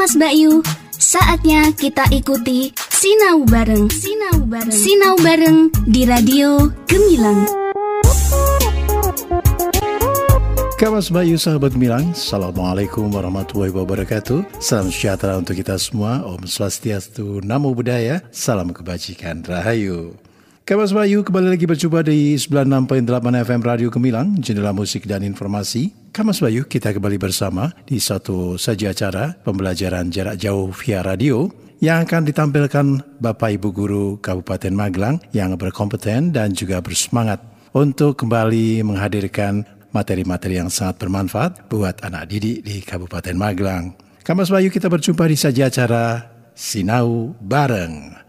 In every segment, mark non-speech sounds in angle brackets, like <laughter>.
Kamas Bayu, saatnya kita ikuti Sinau Bareng. Sinau Bareng. Sinau Bareng di Radio Gemilang. Kamas Bayu sahabat Gemilang, Assalamualaikum warahmatullahi wabarakatuh Salam sejahtera untuk kita semua Om Swastiastu, Namo Buddhaya Salam kebajikan, Rahayu Kamas Bayu kembali lagi berjumpa di 96.8 FM Radio Gemilang Jendela musik dan informasi Kamas Bayu kita kembali bersama di satu saja acara Pembelajaran jarak jauh via radio yang akan ditampilkan Bapak Ibu Guru Kabupaten Magelang yang berkompeten dan juga bersemangat untuk kembali menghadirkan materi-materi yang sangat bermanfaat buat anak didik di Kabupaten Magelang. Kamas Bayu kita berjumpa di saja acara Sinau Bareng.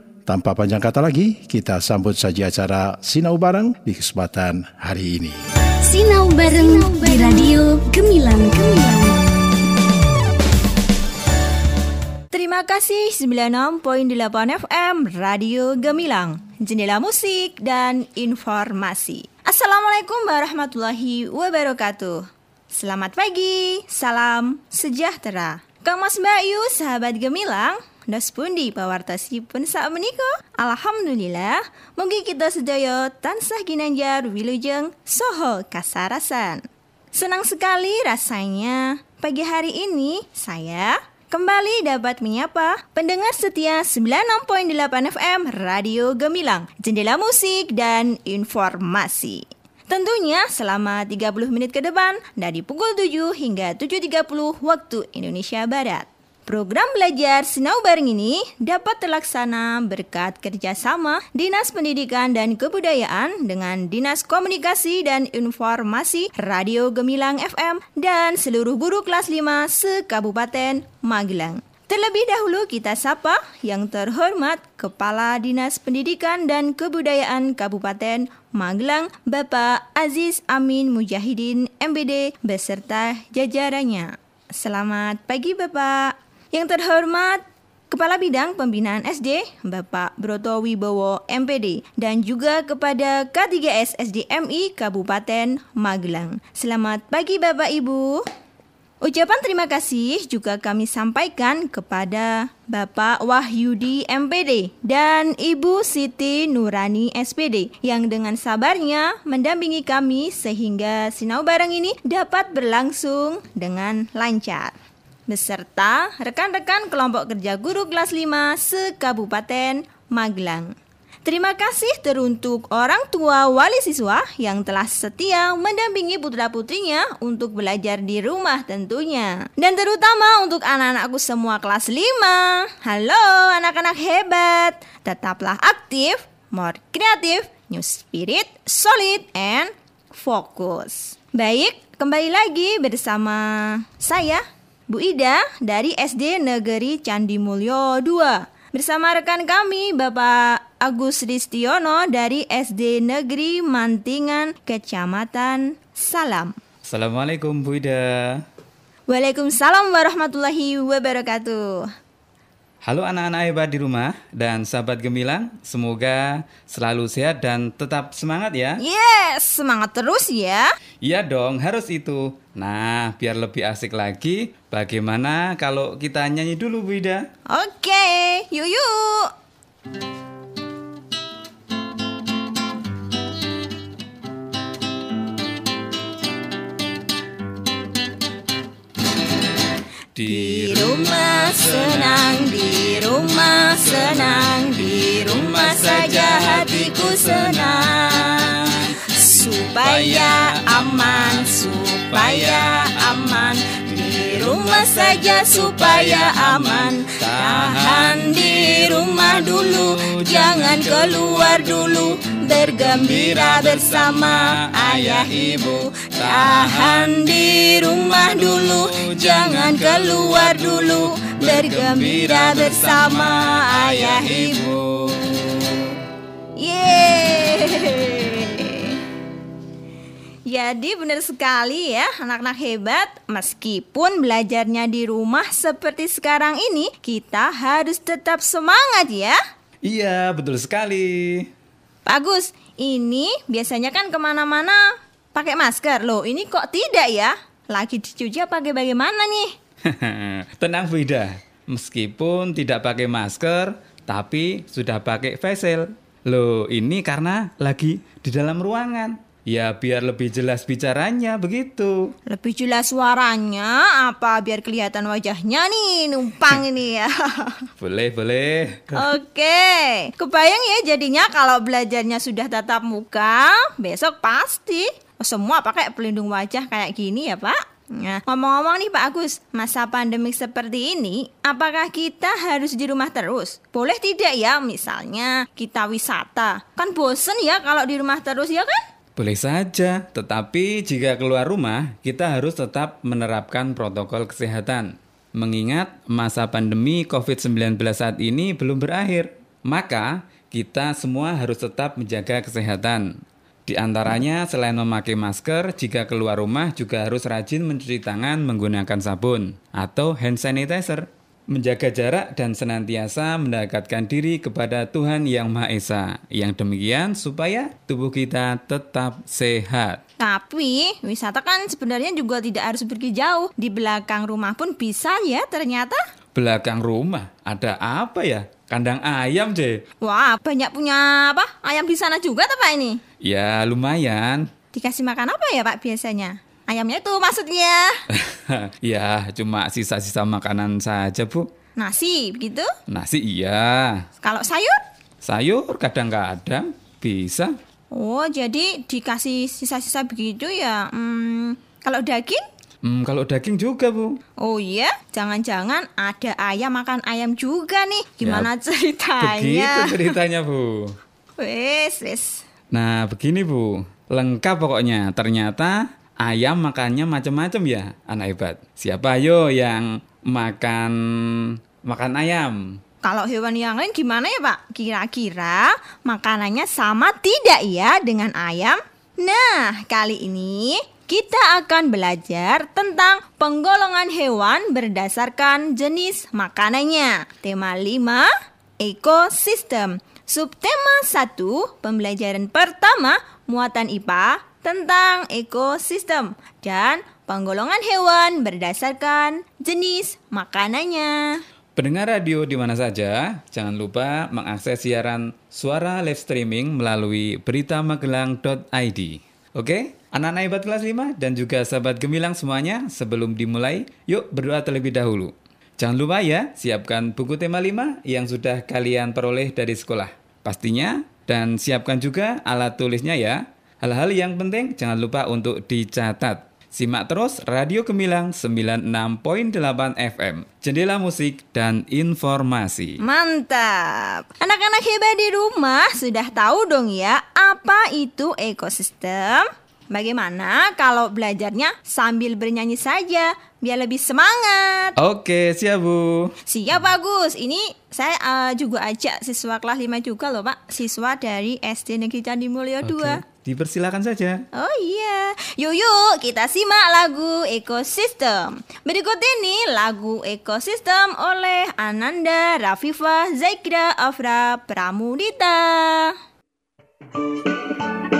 tanpa panjang kata lagi, kita sambut saja acara Sinau Bareng di kesempatan hari ini. Sinau Bareng di Radio Gemilang. Gemilang. Terima kasih 96.8 FM Radio Gemilang, jendela musik dan informasi. Assalamualaikum warahmatullahi wabarakatuh. Selamat pagi, salam sejahtera. Kang Mas Bayu, sahabat Gemilang, Das pundi pawartasipun saat meniko Alhamdulillah Mungkin kita sedaya tansah ginanjar wilujeng soho kasarasan Senang sekali rasanya Pagi hari ini saya kembali dapat menyapa pendengar setia 96.8 FM Radio Gemilang, jendela musik dan informasi. Tentunya selama 30 menit ke depan dari pukul 7 hingga 7.30 waktu Indonesia Barat. Program belajar Sinau Bareng ini dapat terlaksana berkat kerjasama Dinas Pendidikan dan Kebudayaan dengan Dinas Komunikasi dan Informasi Radio Gemilang FM dan seluruh guru kelas 5 se-Kabupaten Magelang. Terlebih dahulu kita sapa yang terhormat Kepala Dinas Pendidikan dan Kebudayaan Kabupaten Magelang, Bapak Aziz Amin Mujahidin MBD beserta jajarannya. Selamat pagi Bapak. Yang terhormat Kepala Bidang Pembinaan SD Bapak Broto Wibowo MPD dan juga kepada K3S SDMI Kabupaten Magelang. Selamat pagi Bapak Ibu. Ucapan terima kasih juga kami sampaikan kepada Bapak Wahyudi MPD dan Ibu Siti Nurani SPD yang dengan sabarnya mendampingi kami sehingga sinau bareng ini dapat berlangsung dengan lancar beserta rekan-rekan kelompok kerja guru kelas 5 se-Kabupaten Magelang. Terima kasih teruntuk orang tua wali siswa yang telah setia mendampingi putra-putrinya untuk belajar di rumah tentunya. Dan terutama untuk anak-anakku semua kelas 5. Halo anak-anak hebat, tetaplah aktif, more kreatif, new spirit, solid, and fokus. Baik, kembali lagi bersama saya Bu Ida dari SD Negeri Candi Mulyo 2 bersama rekan kami Bapak Agus Ristiono dari SD Negeri Mantingan Kecamatan Salam. Assalamualaikum Bu Ida. Waalaikumsalam warahmatullahi wabarakatuh. Halo anak-anak hebat di rumah dan sahabat gemilang, semoga selalu sehat dan tetap semangat ya. Yes, semangat terus ya. Iya dong, harus itu. Nah, biar lebih asik lagi, bagaimana kalau kita nyanyi dulu Bu Ida? Oke, yuk yuk. Di rumah senang, di rumah senang, di rumah saja hatiku senang. Supaya aman, supaya aman, di rumah saja supaya aman. Tahan di rumah dulu Jangan keluar dulu. Bergembira bersama ayah ibu. Tahan di rumah dulu Jangan keluar dulu. Bergembira bersama ayah ibu. Yeay Jadi benar sekali ya anak-anak hebat Meskipun belajarnya di rumah seperti sekarang ini Kita harus tetap semangat ya Iya, betul sekali. Pak Agus, ini biasanya kan ke mana-mana pakai masker Loh ini kok tidak ya? Lagi dicuci apa bagaimana nih? <laughs> Tenang Bu Ida, meskipun tidak pakai masker, tapi sudah pakai face shield. Loh, ini karena lagi di dalam ruangan. Ya, biar lebih jelas bicaranya begitu. Lebih jelas suaranya apa biar kelihatan wajahnya nih numpang ini ya. <laughs> Boleh, boleh. Oke, kebayang ya jadinya kalau belajarnya sudah tatap muka, besok pasti semua pakai pelindung wajah kayak gini ya Pak. Nah, ngomong-ngomong nih Pak Agus, masa pandemik seperti ini, apakah kita harus di rumah terus? Boleh tidak ya, misalnya kita wisata. Kan bosen ya kalau di rumah terus ya kan? Boleh saja, tetapi jika keluar rumah, kita harus tetap menerapkan protokol kesehatan. Mengingat masa pandemi COVID-19 saat ini belum berakhir, maka kita semua harus tetap menjaga kesehatan. Di antaranya, selain memakai masker, jika keluar rumah juga harus rajin mencuci tangan menggunakan sabun atau hand sanitizer menjaga jarak dan senantiasa mendekatkan diri kepada Tuhan Yang Maha Esa. Yang demikian supaya tubuh kita tetap sehat. Tapi wisata kan sebenarnya juga tidak harus pergi jauh. Di belakang rumah pun bisa ya ternyata. Belakang rumah ada apa ya? Kandang ayam, C. Wah, banyak punya apa? Ayam di sana juga Pak ini? Ya, lumayan. Dikasih makan apa ya Pak biasanya? Ayamnya itu maksudnya. <laughs> ya, cuma sisa-sisa makanan saja, Bu. Nasi, begitu? Nasi iya. Kalau sayur? Sayur kadang-kadang bisa. Oh, jadi dikasih sisa-sisa begitu ya? Hmm, kalau daging? Hmm, kalau daging juga, Bu. Oh iya, jangan-jangan ada ayam makan ayam juga nih. Gimana Ya, ceritanya? Begitu <laughs> ceritanya, Bu. Wes, wes. Nah, begini Bu, lengkap pokoknya. Ternyata ayam makannya macam-macam ya, anak hebat. Siapa ayo yang makan makan ayam? Kalau hewan yang lain gimana ya Pak? Kira-kira makanannya sama tidak ya dengan ayam? Nah, kali ini kita akan belajar tentang penggolongan hewan berdasarkan jenis makanannya. Tema 5, ekosistem. Subtema 1, pembelajaran pertama, muatan IPA tentang ekosistem dan penggolongan hewan berdasarkan jenis makanannya. Pendengar radio di mana saja, jangan lupa mengakses siaran suara live streaming melalui beritamagelang.id. Oke, anak-anak hebat kelas 5 dan juga sahabat gemilang semuanya, sebelum dimulai, yuk berdoa terlebih dahulu. Jangan lupa ya, siapkan buku tema 5 yang sudah kalian peroleh dari sekolah. Pastinya, dan siapkan juga alat tulisnya ya. Hal-hal yang penting jangan lupa untuk dicatat. Simak terus Radio Gemilang 96.8 FM. Jendela musik dan informasi. Mantap. Anak-anak hebat di rumah sudah tahu dong ya apa itu ekosistem? Bagaimana kalau belajarnya sambil bernyanyi saja biar lebih semangat? Oke, siap Bu. Siap bagus. Ini saya eh, juga ajak siswa kelas 5 juga loh, Pak. Siswa dari SD Negeri Candi Mulyo 2. Dipersilakan saja. Oh iya, yuk yuk kita simak lagu Ekosistem. Berikut ini lagu Ekosistem oleh Ananda Rafifah Zaikra Afra Pramudita. Mari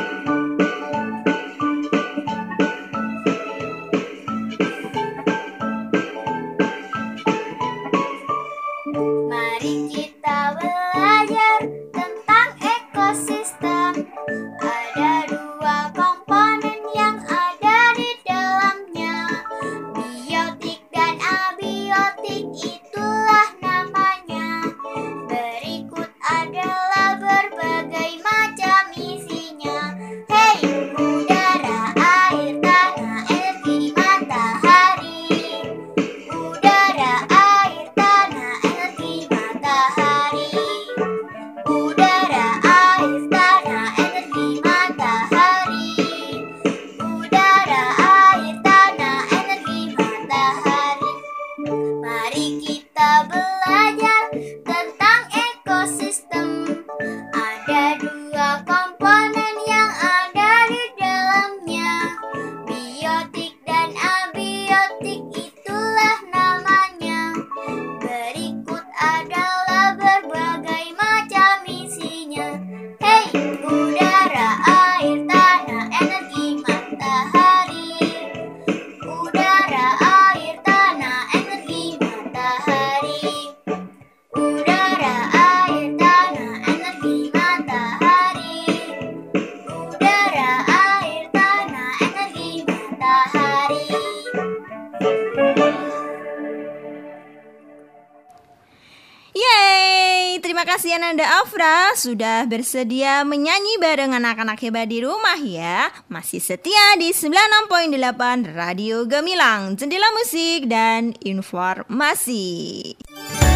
terima kasih Ananda Afra sudah bersedia menyanyi bareng anak-anak hebat di rumah ya. Masih setia di 96.8 Radio Gemilang, jendela musik dan informasi.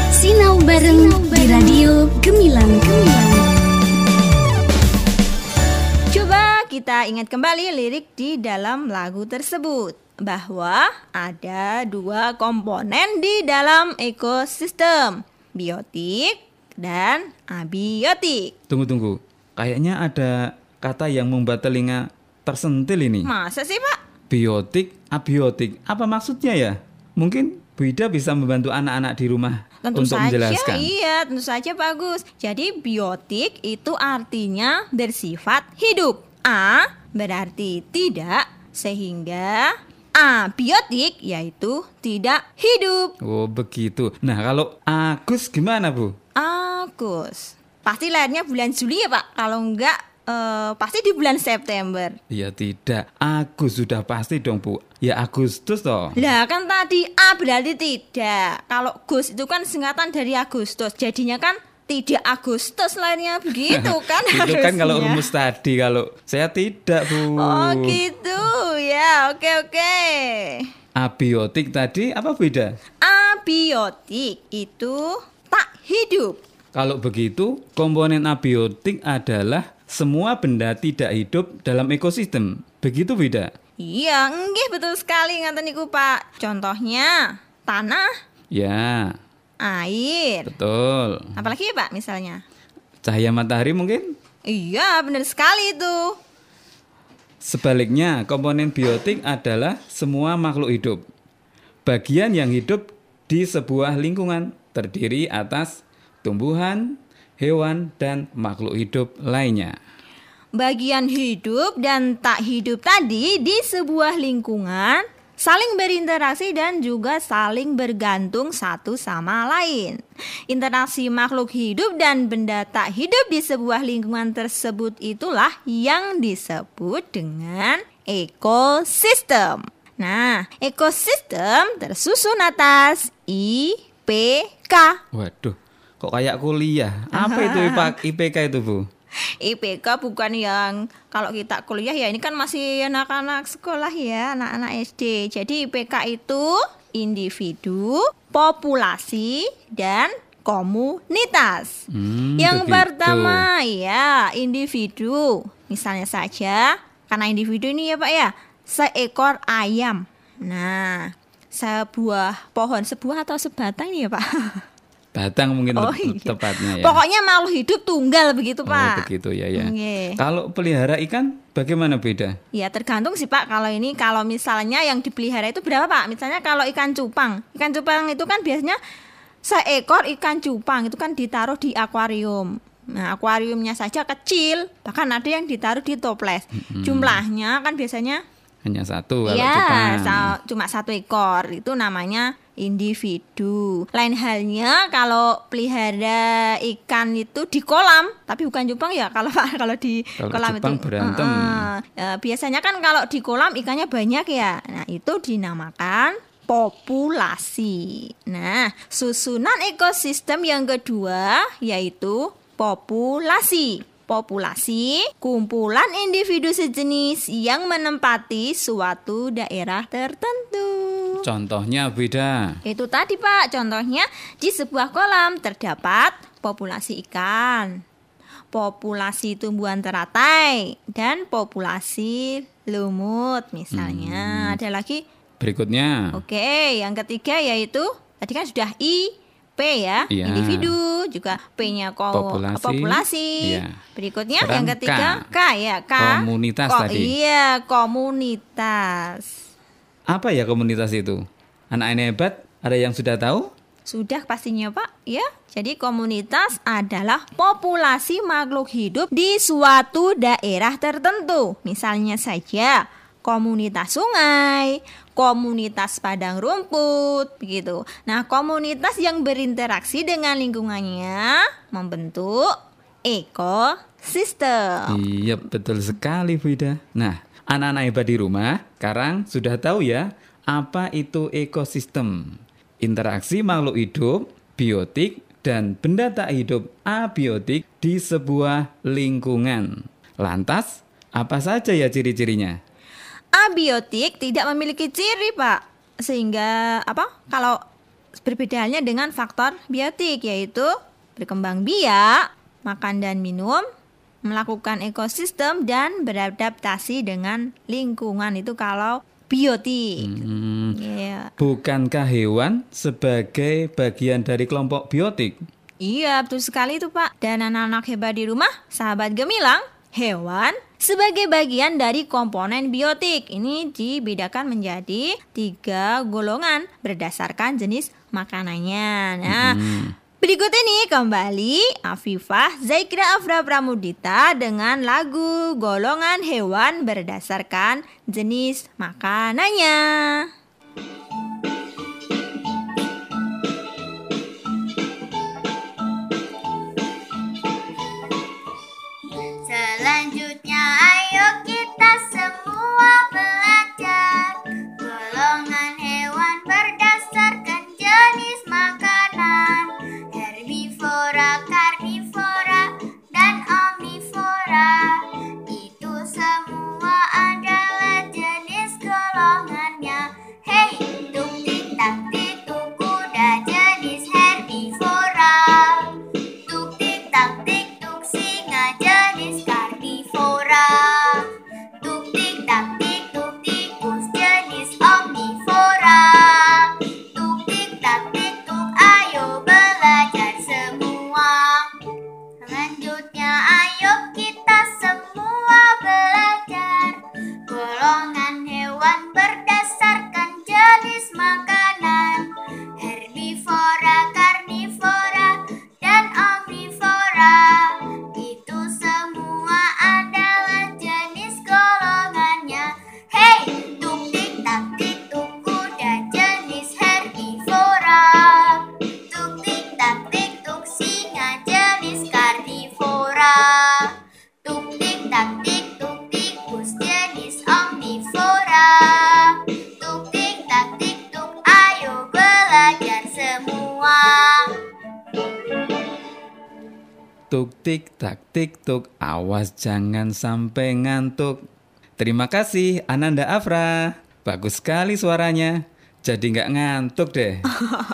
Sinau bareng di Radio Gemilang Gemilang. Coba kita ingat kembali lirik di dalam lagu tersebut bahwa ada dua komponen di dalam ekosistem, biotik dan abiotik. Tunggu tunggu. Kayaknya ada kata yang membuat telinga tersentil ini. Masa sih, Pak? Biotik, abiotik. Apa maksudnya ya? Mungkin Bu Ida bisa membantu anak-anak di rumah Tentu untuk saja, menjelaskan. iya, tentu saja bagus. Jadi biotik itu artinya bersifat hidup. A berarti tidak, sehingga abiotik yaitu tidak hidup. Oh begitu. Nah kalau Agus gimana Bu? Agus, pasti lahirnya bulan Juli ya Pak. Kalau enggak, eh, pasti di bulan September. Ya tidak. Agus sudah pasti dong Bu. Ya Agustus toh. Lah kan tadi A berarti tidak. Kalau Gus itu kan singkatan dari Agustus. Jadinya kan tidak Agustus lahirnya begitu <laughs> kan Itu kan kalau rumus tadi. Kalau saya tidak Bu. Oh gitu ya oke oke Abiotik tadi apa beda? Abiotik itu tak hidup Kalau begitu, komponen abiotik adalah semua benda tidak hidup dalam ekosistem. Begitu beda? Iya enggih betul sekali ngaten niku Pak Contohnya tanah, Ya, air betul. Apalagi ya Pak misalnya Cahaya matahari mungkin? Iya benar sekali itu Sebaliknya, komponen biotik adalah semua makhluk hidup. Bagian yang hidup di sebuah lingkungan terdiri atas tumbuhan, hewan, dan makhluk hidup lainnya. Bagian hidup dan tak hidup tadi di sebuah lingkungan saling berinteraksi dan juga saling bergantung satu sama lain. Interaksi makhluk hidup dan benda tak hidup di sebuah lingkungan tersebut itulah yang disebut dengan ekosistem. Nah, ekosistem tersusun atas IPK. Waduh, kok kayak kuliah? Apa itu IPK <laughs> itu, Bu? IPK bukan yang kalau kita kuliah ya ini kan masih anak-anak sekolah ya, anak-anak SD. Jadi IPK itu individu, populasi, dan komunitas. Hmm, yang begitu. pertama ya individu. Misalnya saja karena individu ini ya Pak ya, seekor ayam. Nah, sebuah pohon, sebuah atau sebatang ini ya Pak? <laughs> Batang mungkin Oh, iya. tepatnya ya. Pokoknya makhluk hidup tunggal begitu Oh, Pak. begitu ya ya. Nggih. Kalau pelihara ikan bagaimana beda? Ya tergantung sih Pak kalau ini kalau misalnya yang dipelihara itu berapa Pak? Misalnya kalau ikan cupang, ikan cupang itu kan biasanya seekor ikan cupang itu kan ditaruh di akuarium. Nah akuariumnya saja kecil, bahkan ada yang ditaruh di toples. Jumlahnya kan biasanya Hanya satu kalau ya cupang. sa- cuma satu ekor itu namanya individu. Lain halnya kalau pelihara ikan itu di kolam, tapi bukan cupang ya kalau <laughs> kalau di Kalau kolam itu. berantem. Heeh. Ya, biasanya kan kalau di kolam ikannya banyak ya. Nah, itu dinamakan populasi. Nah, susunan ekosistem yang kedua yaitu populasi. Populasi kumpulan individu sejenis yang menempati suatu daerah tertentu. Contohnya beda. Itu tadi Pak, contohnya di sebuah kolam terdapat populasi ikan, populasi tumbuhan teratai, dan populasi lumut misalnya. Ada lagi? Berikutnya. Oke, yang ketiga yaitu tadi kan sudah I, P ya, Iya. individu, juga P-nya ko- Populasi. populasi. Iya. Berikutnya Sekarang yang ketiga K. K, ya, K. Komunitas tadi. Iya, komunitas. Apa ya komunitas itu? Anak ini hebat, ada yang sudah tahu? Sudah pastinya Pak, ya. Jadi komunitas adalah populasi makhluk hidup di suatu daerah tertentu. Misalnya saja komunitas sungai, komunitas padang rumput, begitu. Nah, komunitas yang berinteraksi dengan lingkungannya membentuk ekosistem. Iya, betul sekali Bu Ida. Nah, anak-anak hebat di rumah sekarang sudah tahu ya apa itu ekosistem. Interaksi makhluk hidup, biotik, dan benda tak hidup abiotik di sebuah lingkungan. Lantas, apa saja ya ciri-cirinya? Abiotik tidak memiliki ciri, Pak. Sehingga apa? Kalau berbeda halnya dengan faktor biotik yaitu berkembang biak, makan dan minum, melakukan ekosistem dan beradaptasi dengan lingkungan itu kalau biotik. Hmm, Iya. bukankah hewan sebagai bagian dari kelompok biotik? Iya, betul sekali itu, Pak. Dan anak-anak hebat di rumah, sahabat gemilang, hewan sebagai bagian dari komponen biotik. Ini dibedakan menjadi tiga golongan berdasarkan jenis makanannya. Nah, berikut ini kembali Afifah Zaikra Afra Pramudita dengan lagu golongan hewan berdasarkan jenis makanannya. Tuk tik tak tik tuk, awas jangan sampai ngantuk. Terima kasih Ananda Afra, bagus sekali suaranya. Jadi nggak ngantuk deh.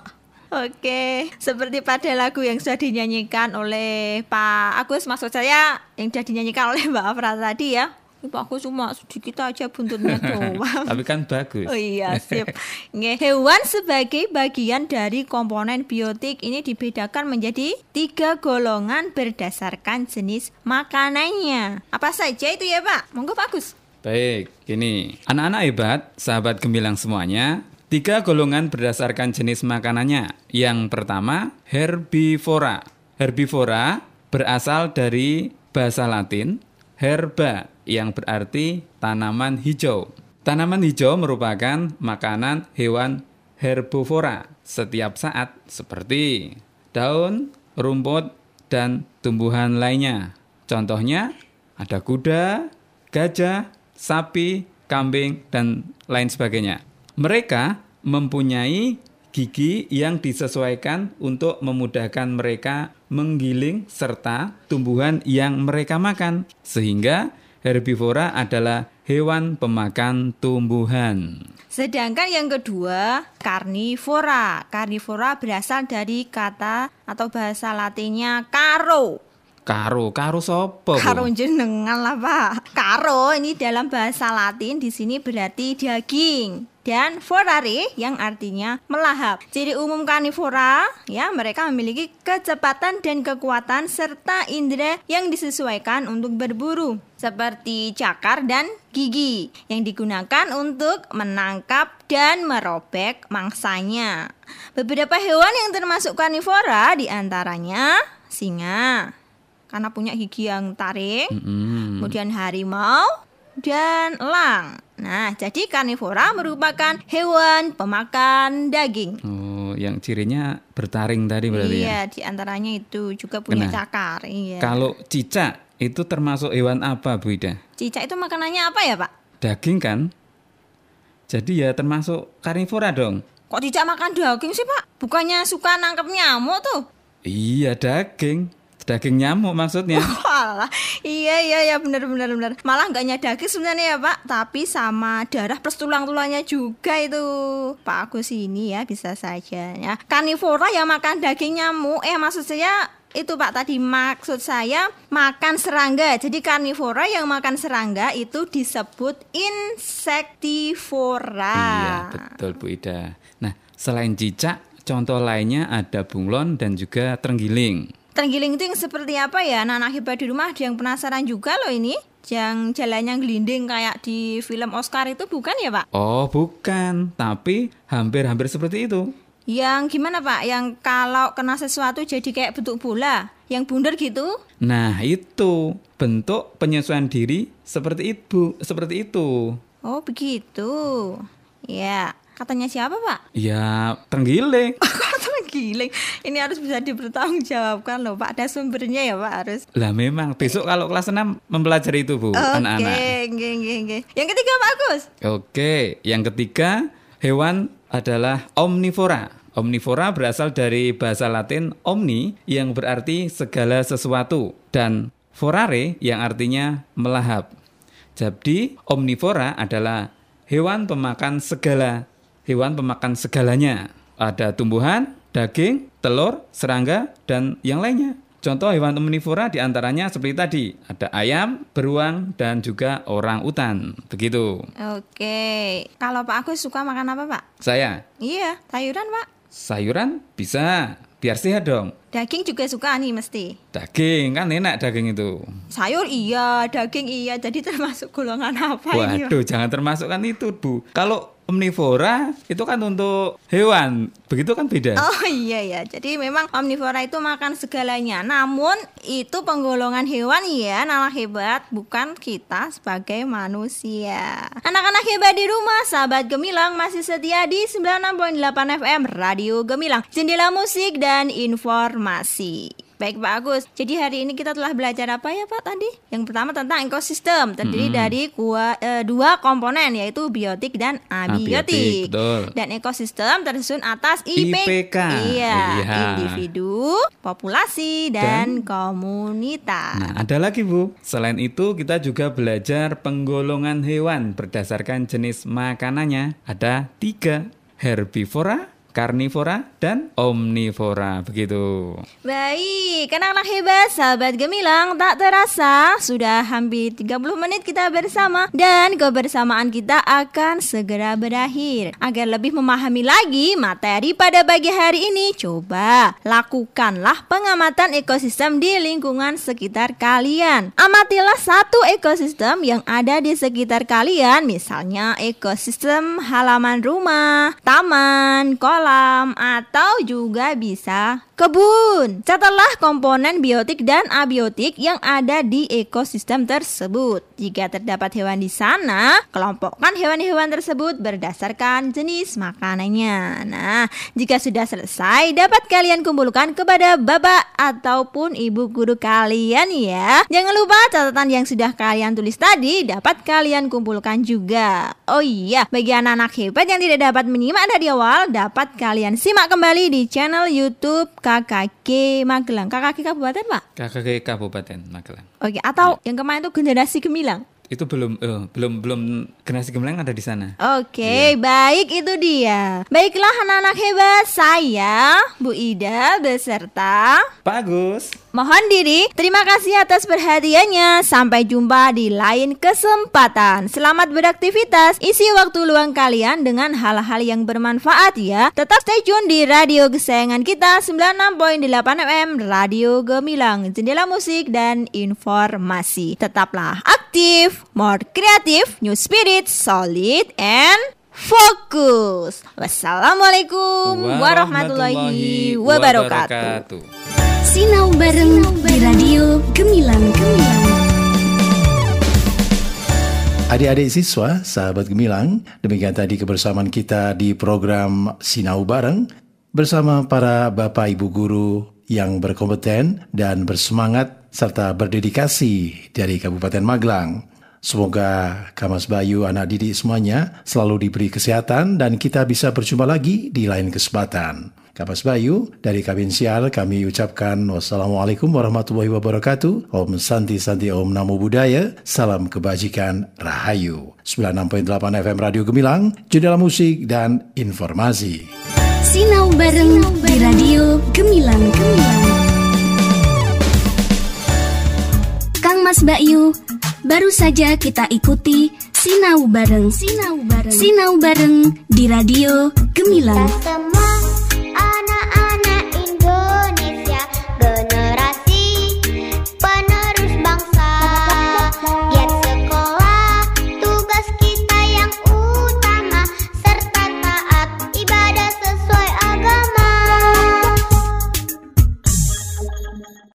<laughs> Oke, seperti pada lagu yang sudah dinyanyikan oleh Pak Agus, maksud saya yang sudah dinyanyikan oleh Mbak Afra tadi ya. Agus cuma sedikit aja buntutnya doang. <laughs> Tapi kan bagus. Oh iya, <laughs> sip. Nge, Hewan sebagai bagian dari komponen biotik ini dibedakan menjadi tiga golongan berdasarkan jenis makanannya. Apa saja itu ya Pak? Monggo Pak Agus. Baik, gini. Anak-anak hebat, sahabat gemilang semuanya, tiga golongan berdasarkan jenis makanannya. Yang pertama, herbivora. Herbivora berasal dari bahasa Latin herba yang berarti tanaman hijau. Tanaman hijau merupakan makanan hewan herbivora setiap saat seperti daun, rumput, dan tumbuhan lainnya. Contohnya ada kuda, gajah, sapi, kambing, dan lain sebagainya. Mereka mempunyai gigi yang disesuaikan untuk memudahkan mereka menggiling serta tumbuhan yang mereka makan. Sehingga herbivora adalah hewan pemakan tumbuhan. Sedangkan yang kedua, karnivora. Karnivora berasal dari kata atau bahasa latinnya karo. Karo, karo sopo? Karo jenengan lah Pak. Karo ini dalam bahasa Latin di sini berarti daging. Dan vorare yang artinya melahap. Ciri umum karnivora ya mereka memiliki kecepatan dan kekuatan serta indera yang disesuaikan untuk berburu seperti cakar dan gigi yang digunakan untuk menangkap dan merobek mangsanya. Beberapa hewan yang termasuk karnivora di antaranya singa karena punya gigi yang taring, Mm-mm. kemudian harimau dan elang. Nah, jadi karnivora merupakan hewan pemakan daging. Oh, yang cirinya bertaring tadi berarti ya. Iya, di antaranya itu juga punya cakar. Iya. Kalau cicak itu termasuk hewan apa, Bu Ida? Cicak itu makanannya apa ya, Pak? Daging kan? Jadi ya termasuk karnivora dong. Kok cicak makan daging sih, Pak? Bukannya suka nangkep nyamuk tuh? Iya, daging. Daging nyamuk maksudnya. <laughs> Walah, iya iya ya benar benar benar. Malah nggak hanya daging sebenarnya ya Pak, tapi sama darah plus tulang-tulangnya juga itu. Pak Agus ini ya bisa saja ya. Karnivora yang makan daging nyamuk, eh maksud saya itu Pak tadi maksud saya makan serangga. Jadi karnivora yang makan serangga itu disebut insektivora. Iya, betul Bu Ida. Nah, selain cicak, contoh lainnya ada bunglon dan juga terenggiling. Terenggiling itu yang seperti apa ya? Anak-anak hebat di rumah ada yang penasaran juga loh ini. Yang jalannya gelinding kayak di film Oscar itu bukan ya Pak? Oh, bukan, tapi hampir-hampir seperti itu. Yang gimana Pak? Yang kalau kena sesuatu jadi kayak bentuk bola, yang bundar gitu? Nah, itu bentuk penyesuaian diri seperti itu, seperti itu. Oh begitu. Ya, katanya siapa Pak? Ya, terenggiling. <laughs> Terenggiling? Ini harus bisa dipertanggungjawabkan loh Pak. Ada sumbernya ya Pak harus. Lah memang besok kalau kelas 6 mempelajari itu, Bu, Oke, anak-anak. nggih, nggih, nggih. Yang ketiga Pak Agus. Oke, yang ketiga hewan adalah omnivora. Omnivora berasal dari bahasa Latin omni yang berarti segala sesuatu dan vorare yang artinya melahap. Jadi omnivora adalah hewan pemakan segala, hewan pemakan segalanya. Ada tumbuhan, daging, telur, serangga, dan yang lainnya. Contoh hewan omnivora di antaranya seperti tadi, ada ayam, beruang, dan juga orang utan. Begitu. Oke. Kalau Pak Agus suka makan apa Pak? Saya, Iya, sayuran Pak. sayuran bisa, biar sehat dong. Daging juga suka nih mesti. Daging, kan enak daging itu. Sayur iya, daging iya. Jadi termasuk golongan apa ini? Pak? Waduh, jangan termasukkan itu, Bu. Kalau omnivora itu kan untuk hewan, begitu kan beda. Oh iya ya. Jadi memang omnivora itu makan segalanya. Namun itu penggolongan hewan ya, nalar hebat, bukan kita sebagai manusia. Anak-anak hebat di rumah, sahabat Gemilang masih setia di 96.8 FM Radio Gemilang. Jendela musik dan informasi. Baik Pak Agus, jadi hari ini kita telah belajar apa ya Pak tadi? Yang pertama tentang ekosistem, terdiri dari gua, eh, dua komponen yaitu biotik dan abiotik. Abiotik, betul. Dan ekosistem tersusun atas IP, IPK. Iya, Iya. individu, populasi dan, komunitas. Nah, ada lagi, Bu. Selain itu, kita juga belajar penggolongan hewan berdasarkan jenis makanannya. Ada tiga, herbivora, karnivora, dan omnivora. Begitu. Baik, anak-anak hebat, sahabat gemilang, tak terasa sudah hampir 30 menit kita bersama dan kebersamaan kita akan segera berakhir. Agar lebih memahami lagi materi pada pagi hari ini, coba lakukanlah pengamatan ekosistem di lingkungan sekitar kalian. Amatilah satu ekosistem yang ada di sekitar kalian, misalnya ekosistem halaman rumah, taman, kolam, atau juga bisa kebun. Catatlah komponen biotik dan abiotik yang ada di ekosistem tersebut. Jika terdapat hewan di sana, kelompokkan hewan-hewan tersebut berdasarkan jenis makanannya. Nah, jika sudah selesai, dapat kalian kumpulkan kepada bapak ataupun ibu guru kalian ya. Jangan lupa catatan yang sudah kalian tulis tadi dapat kalian kumpulkan juga. Oh iya, bagi anak-anak hebat yang tidak dapat menyimak dari awal, dapat kalian simak kembali di channel YouTube KKG Magelang. KKG Kabupaten, Pak? KKG Kabupaten Magelang. Oke, atau yang kemarin itu generasi gemilang. Itu belum eh, belum belum generasi gemilang ada di sana. Oke, baik itu dia. Baiklah anak-anak hebat, saya Bu Ida beserta Pak Agus. Mohon diri, terima kasih atas perhatiannya. Sampai jumpa di lain kesempatan. Selamat beraktivitas, isi waktu luang kalian dengan hal-hal yang bermanfaat ya. Tetap stay tune di radio kesayangan kita 96.8 FM Radio Gemilang, jendela musik dan informasi. Tetaplah aktif, more kreatif, new spirit, solid, and fokus. Wassalamualaikum warahmatullahi wabarakatuh. Sinau bareng di Radio Gemilang Gemilang. Adik-adik siswa, sahabat gemilang, demikian tadi kebersamaan kita di program Sinau Bareng bersama para Bapak Ibu Guru yang berkompeten dan bersemangat serta berdedikasi dari Kabupaten Magelang. Semoga Kamas Bayu anak didik semuanya selalu diberi kesehatan dan kita bisa berjumpa lagi di lain kesempatan. Kapas Bayu, dari Kabinsial kami ucapkan wassalamualaikum warahmatullahi wabarakatuh. Om Santi Santi Om Namo Buddhaya. Salam kebajikan Rahayu. 96.8 FM Radio Gemilang, jendela musik dan informasi. Sinau bareng di Radio Gemilang Gemilang. bareng Mas Bayu. Baru saja kita ikuti Sinau Bareng. Sinau Bareng. Sinau Bareng di Radio Gemilang. Kita semua anak-anak